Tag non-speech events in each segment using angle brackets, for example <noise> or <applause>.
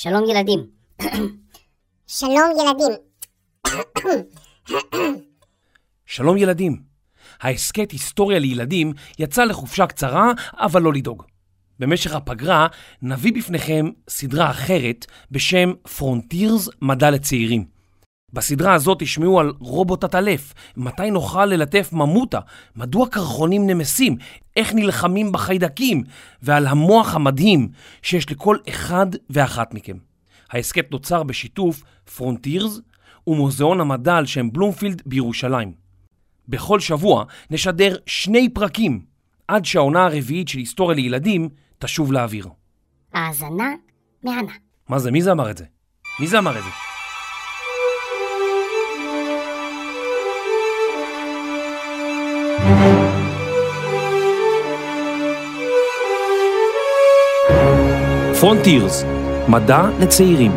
שלום ילדים. שלום ילדים. שלום ילדים. ההסכת היסטוריה לילדים יצא לחופשה קצרה, אבל לא לדאוג. במשך הפגרה נביא בפניכם סדרה אחרת בשם פרונטירס מדע לצעירים. בסדרה הזאת תשמעו על רובוט עטלף, מתי נוכל ללטף ממוטה, מדוע קרחונים נמסים, איך נלחמים בחיידקים, ועל המוח המדהים שיש לכל אחד ואחת מכם. ההסכת נוצר בשיתוף פרונטירס ומוזיאון המדע על שם בלומפילד בירושלים. בכל שבוע נשדר שני פרקים עד שהעונה הרביעית של היסטוריה לילדים תשוב לאוויר. האזנה מהנה. מה זה? מי זה אמר את זה? מי זה אמר את זה? פרונטירס, מדע לצעירים,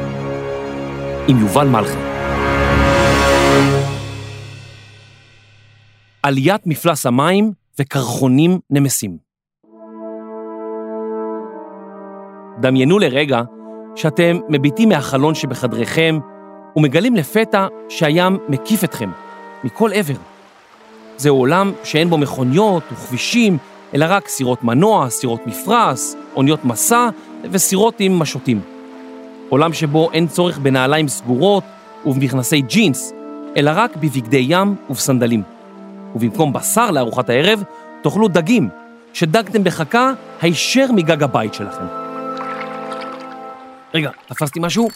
עם יובל מלכי. עליית מפלס המים וקרחונים נמסים. דמיינו לרגע שאתם מביטים מהחלון שבחדריכם ומגלים לפתע שהים מקיף אתכם מכל עבר. זהו עולם שאין בו מכוניות וכבישים, אלא רק סירות מנוע, סירות מפרש, אוניות מסע וסירות עם משוטים. עולם שבו אין צורך בנעליים סגורות ובמכנסי ג'ינס, אלא רק בבגדי ים ובסנדלים. ובמקום בשר לארוחת הערב, תאכלו דגים, שדגתם בחכה הישר מגג הבית שלכם. רגע, תפסתי משהו?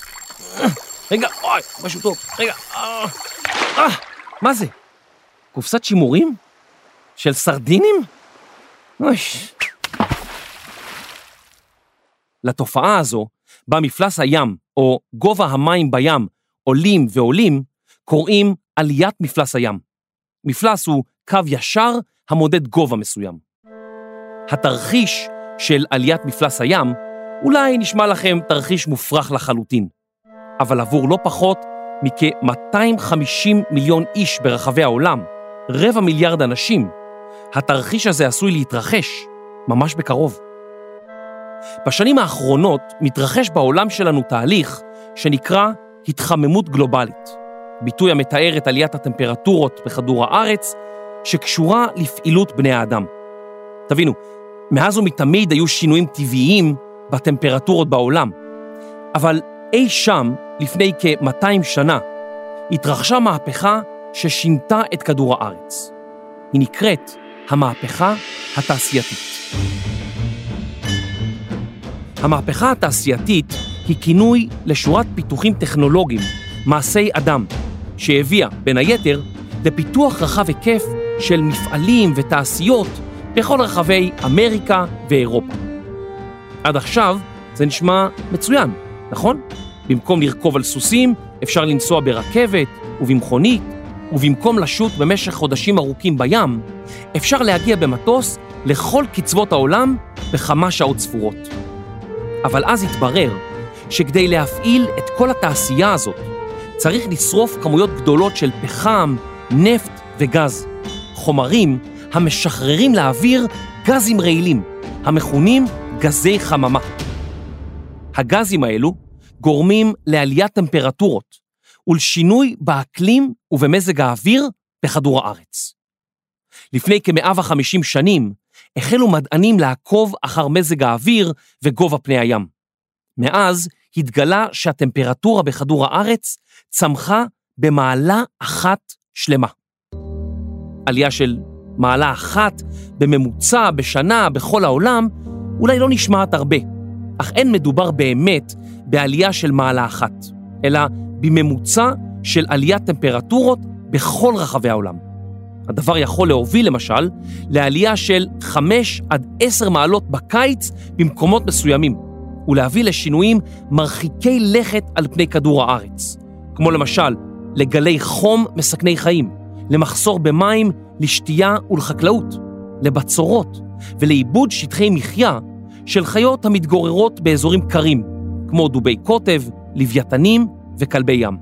<clears throat> רגע, אוי, משהו טוב. רגע, אה, אה, מה זה? קופסת שימורים? של סרדינים? אוי. לתופעה הזו, בה מפלס הים, או גובה המים בים, עולים ועולים, קוראים עליית מפלס הים. מפלס הוא קו ישר המודד גובה מסוים. התרחיש של עליית מפלס הים אולי נשמע לכם תרחיש מופרך לחלוטין, אבל עבור לא פחות מכ-250 מיליון איש ברחבי העולם, רבע מיליארד אנשים, התרחיש הזה עשוי להתרחש ממש בקרוב. בשנים האחרונות מתרחש בעולם שלנו תהליך שנקרא התחממות גלובלית, ביטוי המתאר את עליית הטמפרטורות בכדור הארץ, שקשורה לפעילות בני האדם. תבינו, מאז ומתמיד היו שינויים טבעיים בטמפרטורות בעולם, אבל אי שם, לפני כ-200 שנה, התרחשה מהפכה ששינתה את כדור הארץ. היא נקראת המהפכה התעשייתית. המהפכה התעשייתית היא כינוי לשורת פיתוחים טכנולוגיים, מעשי אדם, שהביאה, בין היתר, לפיתוח רחב היקף של מפעלים ותעשיות בכל רחבי אמריקה ואירופה. עד עכשיו זה נשמע מצוין, נכון? במקום לרכוב על סוסים, אפשר לנסוע ברכבת ובמכונית, ובמקום לשוט במשך חודשים ארוכים בים, אפשר להגיע במטוס לכל קצוות העולם בכמה שעות ספורות. אבל אז התברר שכדי להפעיל את כל התעשייה הזאת, צריך לשרוף כמויות גדולות של פחם, נפט וגז, חומרים המשחררים לאוויר גזים רעילים, המכונים גזי חממה. הגזים האלו גורמים לעליית טמפרטורות ולשינוי באקלים ובמזג האוויר בכדור הארץ. לפני כ-150 שנים החלו מדענים לעקוב אחר מזג האוויר וגובה פני הים. מאז התגלה שהטמפרטורה בכדור הארץ צמחה במעלה אחת שלמה. עלייה של מעלה אחת בממוצע בשנה בכל העולם אולי לא נשמעת הרבה, אך אין מדובר באמת בעלייה של מעלה אחת, אלא בממוצע של עליית טמפרטורות בכל רחבי העולם. הדבר יכול להוביל למשל לעלייה של 5 עד 10 מעלות בקיץ במקומות מסוימים, ולהביא לשינויים מרחיקי לכת על פני כדור הארץ, כמו למשל לגלי חום מסכני חיים, למחסור במים, לשתייה ולחקלאות, לבצורות ולאיבוד שטחי מחיה של חיות המתגוררות באזורים קרים, כמו דובי קוטב, לוויתנים וכלבי ים.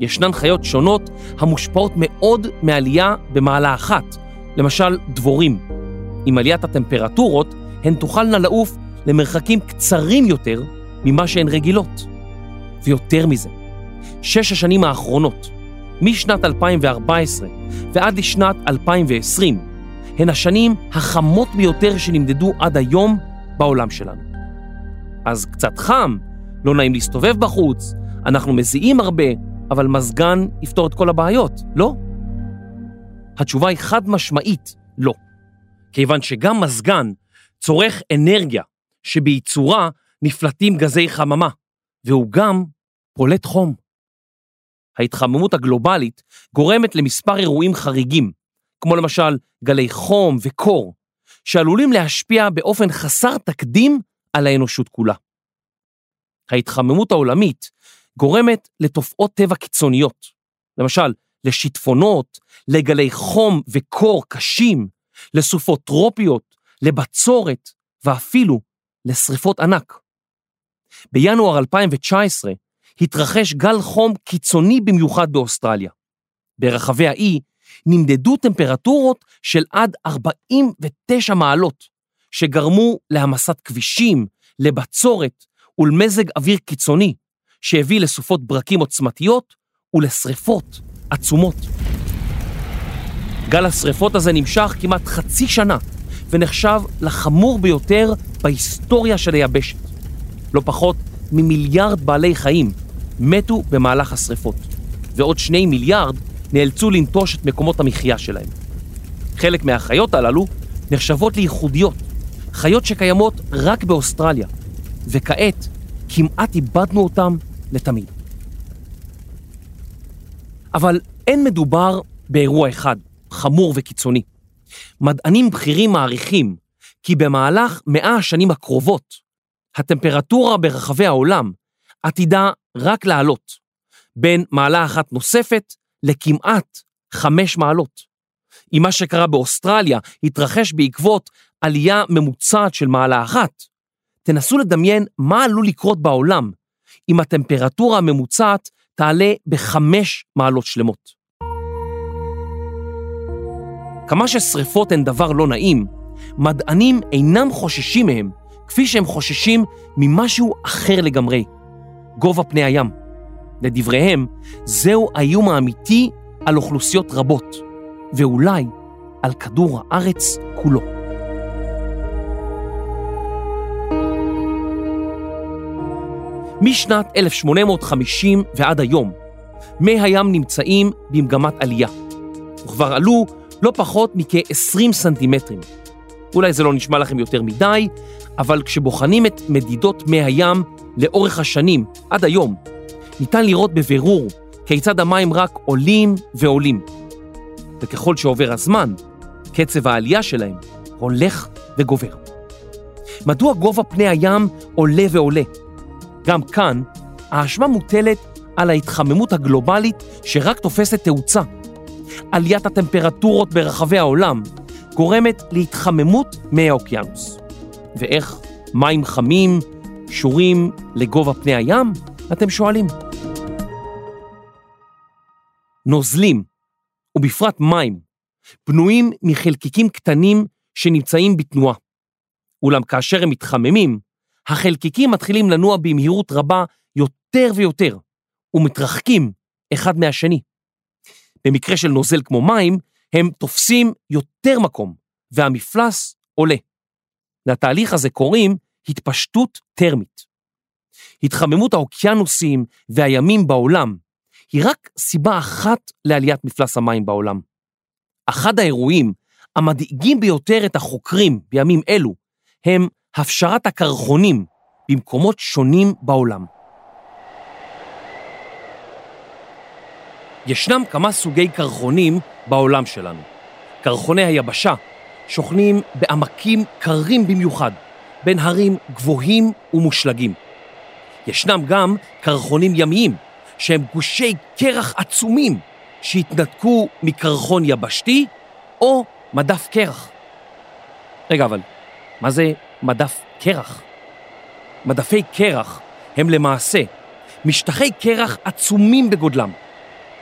ישנן חיות שונות המושפעות מאוד מעלייה במעלה אחת, למשל דבורים. עם עליית הטמפרטורות הן תוכלנה לעוף למרחקים קצרים יותר ממה שהן רגילות. ויותר מזה, שש השנים האחרונות, משנת 2014 ועד לשנת 2020, הן השנים החמות ביותר שנמדדו עד היום בעולם שלנו. אז קצת חם, לא נעים להסתובב בחוץ, אנחנו מזיעים הרבה, אבל מזגן יפתור את כל הבעיות, לא? התשובה היא חד משמעית לא. כיוון שגם מזגן צורך אנרגיה שבייצורה נפלטים גזי חממה, והוא גם פולט חום. ההתחממות הגלובלית גורמת למספר אירועים חריגים, כמו למשל גלי חום וקור, שעלולים להשפיע באופן חסר תקדים על האנושות כולה. ההתחממות העולמית גורמת לתופעות טבע קיצוניות, למשל לשיטפונות, לגלי חום וקור קשים, לסופות טרופיות, לבצורת ואפילו לשריפות ענק. בינואר 2019 התרחש גל חום קיצוני במיוחד באוסטרליה. ברחבי האי נמדדו טמפרטורות של עד 49 מעלות, שגרמו להמסת כבישים, לבצורת ולמזג אוויר קיצוני, שהביא לסופות ברקים עוצמתיות ולשריפות עצומות. גל השריפות הזה נמשך כמעט חצי שנה, ונחשב לחמור ביותר בהיסטוריה של היבשת. לא פחות ממיליארד בעלי חיים מתו במהלך השריפות, ועוד שני מיליארד נאלצו לנטוש את מקומות המחיה שלהם. חלק מהחיות הללו נחשבות לייחודיות, חיות שקיימות רק באוסטרליה, וכעת כמעט איבדנו אותם לתמיד. אבל אין מדובר באירוע אחד, חמור וקיצוני. מדענים בכירים מעריכים כי במהלך מאה השנים הקרובות, הטמפרטורה ברחבי העולם עתידה רק לעלות, בין מעלה אחת נוספת לכמעט חמש מעלות. אם מה שקרה באוסטרליה התרחש בעקבות עלייה ממוצעת של מעלה אחת, תנסו לדמיין מה עלול לקרות בעולם אם הטמפרטורה הממוצעת תעלה בחמש מעלות שלמות. כמה ששריפות הן דבר לא נעים, מדענים אינם חוששים מהם כפי שהם חוששים ממשהו אחר לגמרי, גובה פני הים. לדבריהם, זהו האיום האמיתי על אוכלוסיות רבות, ואולי על כדור הארץ כולו. משנת 1850 ועד היום, מי הים נמצאים במגמת עלייה, וכבר עלו לא פחות מכ-20 סנטימטרים. אולי זה לא נשמע לכם יותר מדי, אבל כשבוחנים את מדידות מי הים לאורך השנים, עד היום, ניתן לראות בבירור כיצד המים רק עולים ועולים. וככל שעובר הזמן, קצב העלייה שלהם הולך וגובר. מדוע גובה פני הים עולה ועולה? גם כאן, האשמה מוטלת על ההתחממות הגלובלית שרק תופסת תאוצה. עליית הטמפרטורות ברחבי העולם גורמת להתחממות מי האוקיינוס. ואיך מים חמים קשורים לגובה פני הים? אתם שואלים. נוזלים, ובפרט מים, בנויים מחלקיקים קטנים שנמצאים בתנועה. אולם כאשר הם מתחממים, החלקיקים מתחילים לנוע במהירות רבה יותר ויותר, ומתרחקים אחד מהשני. במקרה של נוזל כמו מים, הם תופסים יותר מקום, והמפלס עולה. לתהליך הזה קוראים התפשטות טרמית. התחממות האוקיינוסים והימים בעולם היא רק סיבה אחת לעליית מפלס המים בעולם. אחד האירועים המדאיגים ביותר את החוקרים בימים אלו הם הפשרת הקרחונים במקומות שונים בעולם. ישנם כמה סוגי קרחונים בעולם שלנו. קרחוני היבשה שוכנים בעמקים קרים במיוחד, בין הרים גבוהים ומושלגים. ישנם גם קרחונים ימיים, שהם גושי קרח עצומים שהתנתקו מקרחון יבשתי או מדף קרח. רגע, אבל מה זה מדף קרח? מדפי קרח הם למעשה משטחי קרח עצומים בגודלם.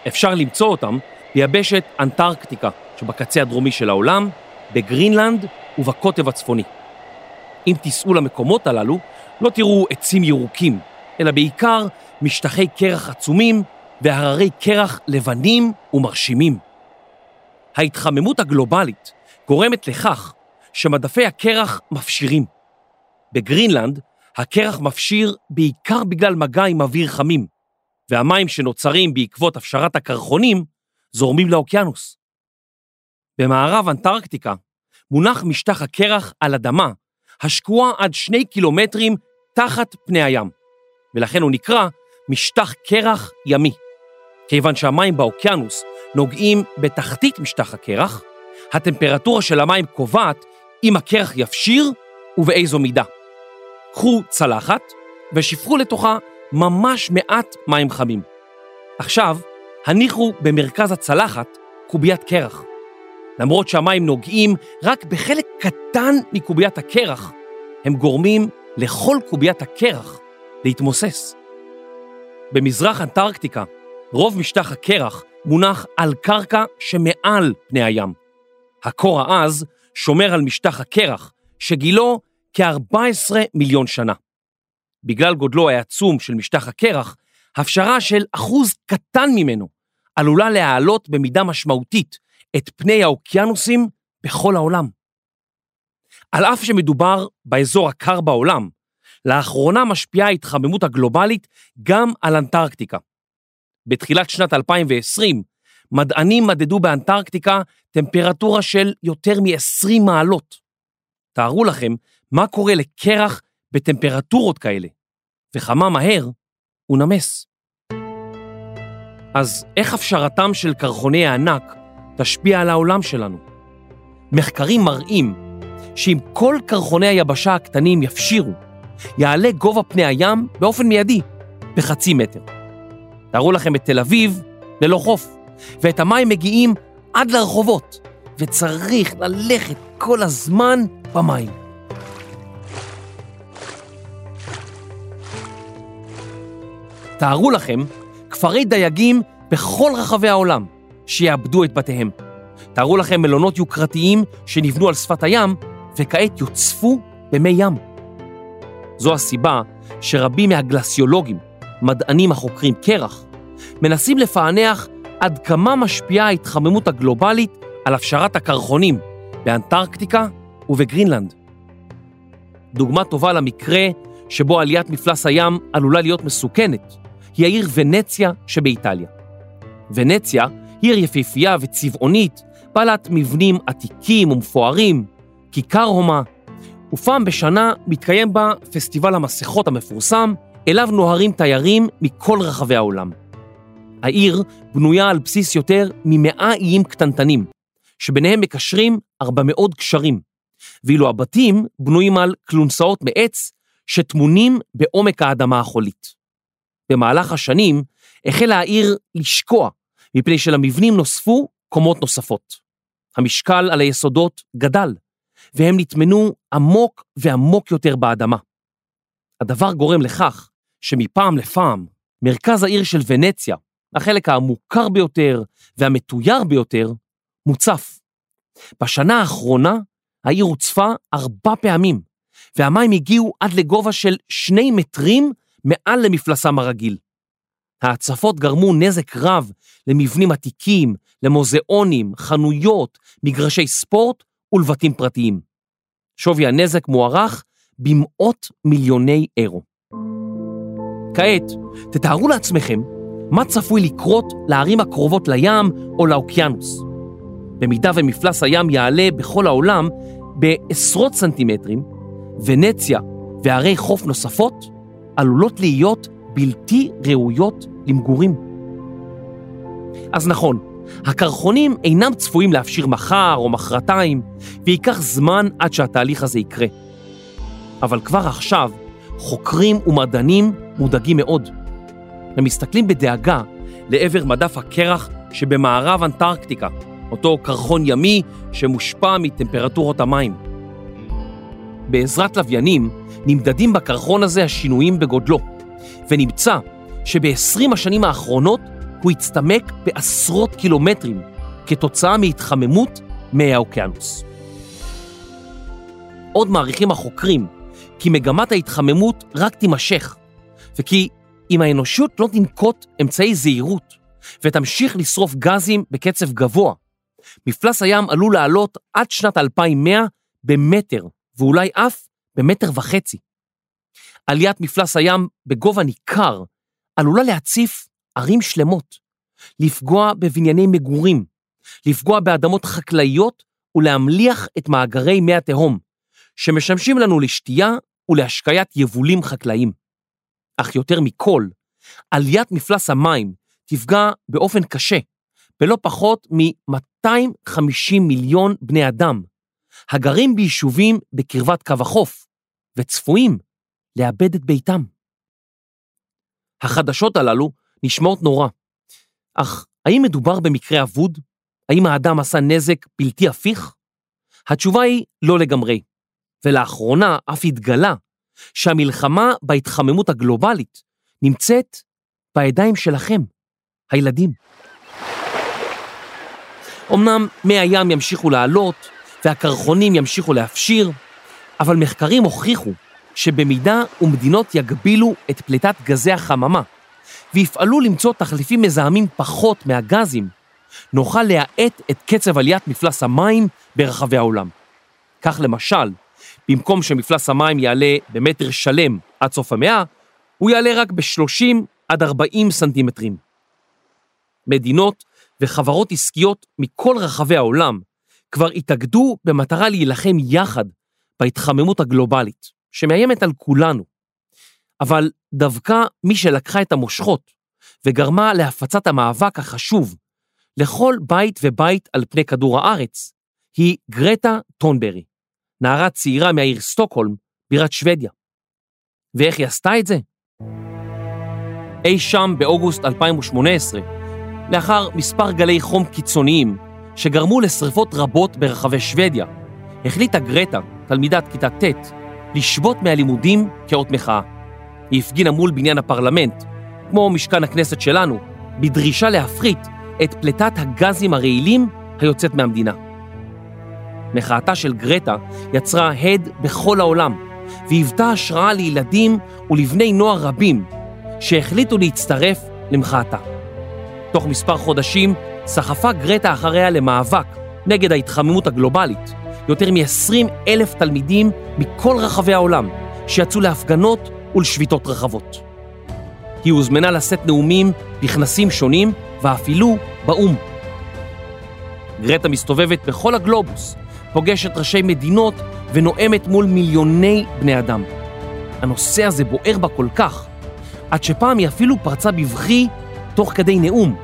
אפשר למצוא אותם ביבשת אנטרקטיקה שבקצה הדרומי של העולם, בגרינלנד ובקוטב הצפוני. אם תיסעו למקומות הללו, לא תראו עצים ירוקים, אלא בעיקר משטחי קרח עצומים והררי קרח לבנים ומרשימים. ההתחממות הגלובלית גורמת לכך שמדפי הקרח מפשירים. בגרינלנד הקרח מפשיר בעיקר בגלל מגע עם אוויר חמים, והמים שנוצרים בעקבות הפשרת הקרחונים זורמים לאוקיינוס. במערב אנטרקטיקה מונח משטח הקרח על אדמה השקועה עד שני קילומטרים תחת פני הים, ולכן הוא נקרא משטח קרח ימי. כיוון שהמים באוקיינוס נוגעים בתחתית משטח הקרח, הטמפרטורה של המים קובעת אם הקרח יפשיר ובאיזו מידה. קחו צלחת ושפכו לתוכה ממש מעט מים חמים. עכשיו, הניחו במרכז הצלחת קוביית קרח. למרות שהמים נוגעים רק בחלק קטן מקוביית הקרח, הם גורמים לכל קוביית הקרח להתמוסס. במזרח אנטרקטיקה, רוב משטח הקרח מונח על קרקע שמעל פני הים. הקור העז שומר על משטח הקרח, שגילו כ-14 מיליון שנה. בגלל גודלו העצום של משטח הקרח, הפשרה של אחוז קטן ממנו עלולה להעלות במידה משמעותית את פני האוקיינוסים בכל העולם. על אף שמדובר באזור הקר בעולם, לאחרונה משפיעה ההתחממות הגלובלית גם על אנטרקטיקה. בתחילת שנת 2020, מדענים מדדו באנטרקטיקה טמפרטורה של יותר מ-20 מעלות. תארו לכם מה קורה לקרח בטמפרטורות כאלה, וכמה מהר הוא נמס. אז איך הפשרתם של קרחוני הענק תשפיע על העולם שלנו? מחקרים מראים שאם כל קרחוני היבשה הקטנים יפשירו, יעלה גובה פני הים באופן מיידי, בחצי מטר. תארו לכם את תל אביב ללא חוף, ואת המים מגיעים עד לרחובות, וצריך ללכת כל הזמן במים. תארו לכם כפרי דייגים בכל רחבי העולם שיאבדו את בתיהם. תארו לכם מלונות יוקרתיים שנבנו על שפת הים וכעת יוצפו במי ים. זו הסיבה שרבים מהגלסיולוגים, מדענים החוקרים קרח, מנסים לפענח עד כמה משפיעה ההתחממות הגלובלית על הפשרת הקרחונים באנטרקטיקה ובגרינלנד. דוגמה טובה למקרה שבו עליית מפלס הים עלולה להיות מסוכנת, היא העיר ונציה שבאיטליה. ונציה היא עיר יפהפייה וצבעונית, בעלת מבנים עתיקים ומפוארים, כיכר הומה, ופעם בשנה מתקיים בה פסטיבל המסכות המפורסם, אליו נוהרים תיירים מכל רחבי העולם. העיר בנויה על בסיס יותר ממאה איים קטנטנים, שביניהם מקשרים 400 גשרים, ואילו הבתים בנויים על כלונסאות מעץ שטמונים בעומק האדמה החולית. במהלך השנים החלה העיר לשקוע, מפני שלמבנים נוספו קומות נוספות. המשקל על היסודות גדל, והם נטמנו עמוק ועמוק יותר באדמה. הדבר גורם לכך שמפעם לפעם מרכז העיר של ונציה, החלק המוכר ביותר והמתויר ביותר, מוצף. בשנה האחרונה העיר הוצפה ארבע פעמים, והמים הגיעו עד לגובה של שני מטרים מעל למפלסם הרגיל. ההצפות גרמו נזק רב למבנים עתיקים, למוזיאונים, חנויות, מגרשי ספורט ולבתים פרטיים. שווי הנזק מוערך במאות מיליוני אירו. כעת, תתארו לעצמכם מה צפוי לקרות לערים הקרובות לים או לאוקיינוס. במידה ומפלס הים יעלה בכל העולם בעשרות סנטימטרים, ונציה וערי חוף נוספות עלולות להיות בלתי ראויות למגורים. אז נכון, הקרחונים אינם צפויים להפשיר מחר או מחרתיים, וייקח זמן עד שהתהליך הזה יקרה. אבל כבר עכשיו, חוקרים ומדענים מודאגים מאוד. הם מסתכלים בדאגה לעבר מדף הקרח שבמערב אנטרקטיקה, אותו קרחון ימי שמושפע מטמפרטורות המים. בעזרת לוויינים נמדדים בקרחון הזה השינויים בגודלו, ונמצא שב-20 השנים האחרונות הוא הצטמק בעשרות קילומטרים כתוצאה מהתחממות מי האוקיינוס. עוד מעריכים החוקרים כי מגמת ההתחממות רק תימשך, וכי אם האנושות לא תנקוט אמצעי זהירות ותמשיך לשרוף גזים בקצב גבוה, מפלס הים עלול לעלות עד שנת 2100 במטר, ואולי אף במטר וחצי. עליית מפלס הים בגובה ניכר עלולה להציף ערים שלמות, לפגוע בבנייני מגורים, לפגוע באדמות חקלאיות ולהמליח את מאגרי מי התהום, שמשמשים לנו לשתייה ולהשקיית יבולים חקלאיים. אך יותר מכל, עליית מפלס המים תפגע באופן קשה בלא פחות מ-250 מיליון בני אדם, הגרים ביישובים בקרבת קו החוף, וצפויים לאבד את ביתם. החדשות הללו נשמעות נורא, אך האם מדובר במקרה אבוד? האם האדם עשה נזק בלתי הפיך? התשובה היא לא לגמרי, ולאחרונה אף התגלה שהמלחמה בהתחממות הגלובלית נמצאת בידיים שלכם, הילדים. אמנם מי הים ימשיכו לעלות והקרחונים ימשיכו להפשיר, אבל מחקרים הוכיחו שבמידה ומדינות יגבילו את פליטת גזי החממה ויפעלו למצוא תחליפים מזהמים פחות מהגזים, נוכל להאט את קצב עליית מפלס המים ברחבי העולם. כך למשל, במקום שמפלס המים יעלה במטר שלם עד סוף המאה, הוא יעלה רק ב-30 עד 40 סנטימטרים. מדינות וחברות עסקיות מכל רחבי העולם כבר התאגדו במטרה להילחם יחד בהתחממות הגלובלית, שמאיימת על כולנו. אבל דווקא מי שלקחה את המושכות וגרמה להפצת המאבק החשוב לכל בית ובית על פני כדור הארץ, היא גרטה טונברי, נערה צעירה מהעיר סטוקהולם, בירת שוודיה. ואיך היא עשתה את זה? אי שם באוגוסט 2018, לאחר מספר גלי חום קיצוניים שגרמו לשרפות רבות ברחבי שוודיה, החליטה גרטה, תלמידת כיתה ט', לשבות מהלימודים כאות מחאה. היא הפגינה מול בניין הפרלמנט, כמו משכן הכנסת שלנו, בדרישה להפחית את פליטת הגזים הרעילים היוצאת מהמדינה. מחאתה של גרטה יצרה הד בכל העולם, והיוותה השראה לילדים ולבני נוער רבים שהחליטו להצטרף למחאתה. תוך מספר חודשים סחפה גרטה אחריה למאבק נגד ההתחממות הגלובלית, יותר מ-20 אלף תלמידים מכל רחבי העולם שיצאו להפגנות ולשביתות רחבות. היא הוזמנה לשאת נאומים בכנסים שונים ואפילו באו"ם. גרטה מסתובבת בכל הגלובוס, פוגשת ראשי מדינות ונואמת מול מיליוני בני אדם. הנושא הזה בוער בה כל כך, עד שפעם היא אפילו פרצה בבכי תוך כדי נאום,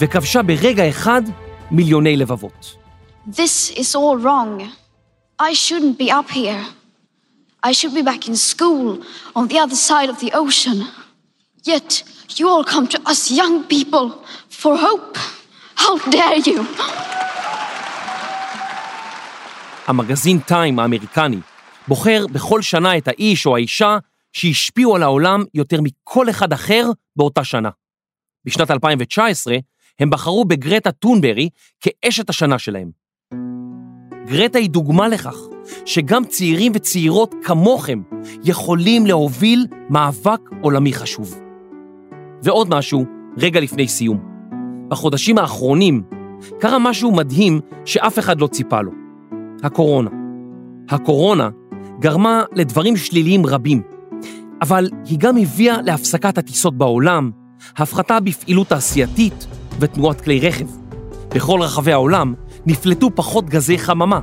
וכבשה ברגע אחד מיליוני לבבות. This is all wrong. I shouldn't be up here. I should be back in school on the other side of the ocean. Yet you all come to us young people for hope. How dare you? המגזין טיים האמריקני בוחר בכל שנה את האיש או האישה שהשפיעו על העולם יותר מכל אחד אחר באותה שנה. בשנת 2019 הם בחרו בגרטה טונברי כאשת השנה שלהם. גרטה היא דוגמה לכך שגם צעירים וצעירות כמוכם יכולים להוביל מאבק עולמי חשוב. ועוד משהו, רגע לפני סיום. בחודשים האחרונים קרה משהו מדהים שאף אחד לא ציפה לו. הקורונה. הקורונה גרמה לדברים שליליים רבים, אבל היא גם הביאה להפסקת הטיסות בעולם, הפחתה בפעילות תעשייתית ותנועת כלי רכב. בכל רחבי העולם נפלטו פחות גזי חממה,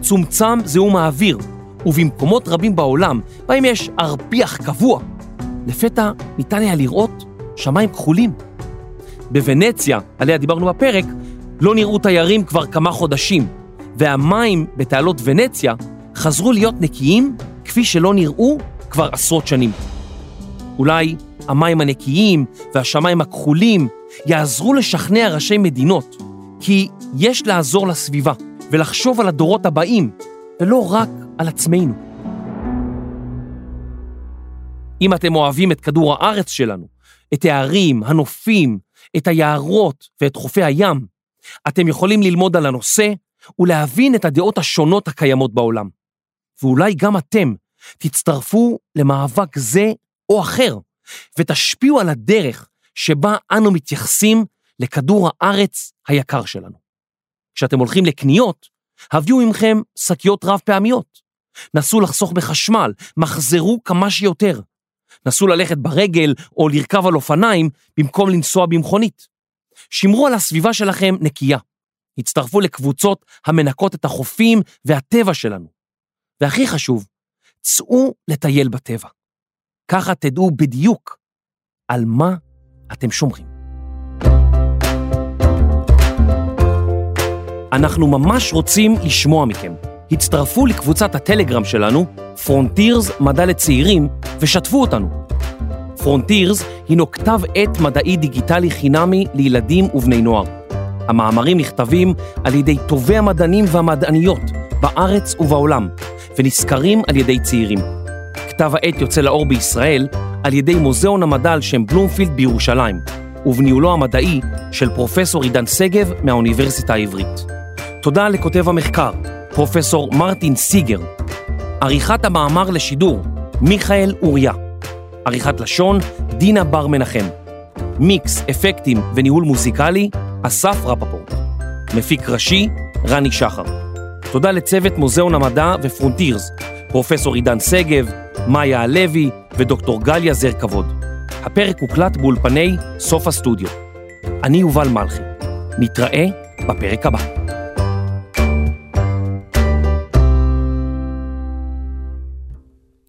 צומצם זיהום האוויר, ובמקומות רבים בעולם, בהם יש ארפיח קבוע, לפתע ניתן היה לראות שמיים כחולים. בוונציה, עליה דיברנו בפרק, לא נראו תיירים כבר כמה חודשים, והמים בתעלות ונציה חזרו להיות נקיים כפי שלא נראו כבר עשרות שנים. אולי המים הנקיים והשמיים הכחולים יעזרו לשכנע ראשי מדינות כי יש לעזור לסביבה ולחשוב על הדורות הבאים ולא רק על עצמנו. אם אתם אוהבים את כדור הארץ שלנו, את הערים, הנופים, את היערות ואת חופי הים, אתם יכולים ללמוד על הנושא ולהבין את הדעות השונות הקיימות בעולם. ואולי גם אתם תצטרפו למאבק זה או אחר, ותשפיעו על הדרך שבה אנו מתייחסים לכדור הארץ היקר שלנו. כשאתם הולכים לקניות, הביאו עמכם שקיות רב פעמיות. נסו לחסוך בחשמל, מחזרו כמה שיותר. נסו ללכת ברגל או לרכב על אופניים במקום לנסוע במכונית. שמרו על הסביבה שלכם נקייה. הצטרפו לקבוצות המנקות את החופים והטבע שלנו. והכי חשוב, צאו לטייל בטבע. ככה תדעו בדיוק על מה אתם שומרים. אנחנו ממש רוצים לשמוע מכם. הצטרפו לקבוצת הטלגרם שלנו, פרונטירס מדע לצעירים, ושתפו אותנו. פרונטירס הינו כתב עת מדעי דיגיטלי חינמי לילדים ובני נוער. המאמרים נכתבים על ידי טובי המדענים והמדעניות בארץ ובעולם, ונסקרים על ידי צעירים. כתב העת יוצא לאור בישראל על ידי מוזיאון המדע על שם בלומפילד בירושלים, ובניהולו המדעי של פרופסור עידן שגב מהאוניברסיטה העברית. תודה לכותב המחקר, פרופסור מרטין סיגר. עריכת המאמר לשידור, מיכאל אוריה. עריכת לשון, דינה בר מנחם. מיקס, אפקטים וניהול מוזיקלי, אסף רפפורט. מפיק ראשי, רני שחר. תודה לצוות מוזיאון המדע ופרונטירס, פרופסור עידן שגב, מאיה הלוי ודוקטור גליה זר כבוד. הפרק הוקלט באולפני סוף הסטודיו. אני יובל מלכי. נתראה בפרק הבא.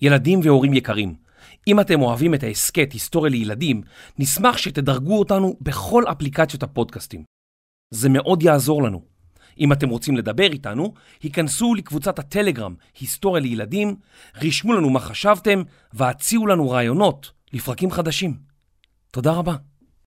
ילדים והורים יקרים, אם אתם אוהבים את ההסכת היסטוריה לילדים, נשמח שתדרגו אותנו בכל אפליקציות הפודקאסטים. זה מאוד יעזור לנו. אם אתם רוצים לדבר איתנו, היכנסו לקבוצת הטלגרם היסטוריה לילדים, רשמו לנו מה חשבתם והציעו לנו רעיונות לפרקים חדשים. תודה רבה.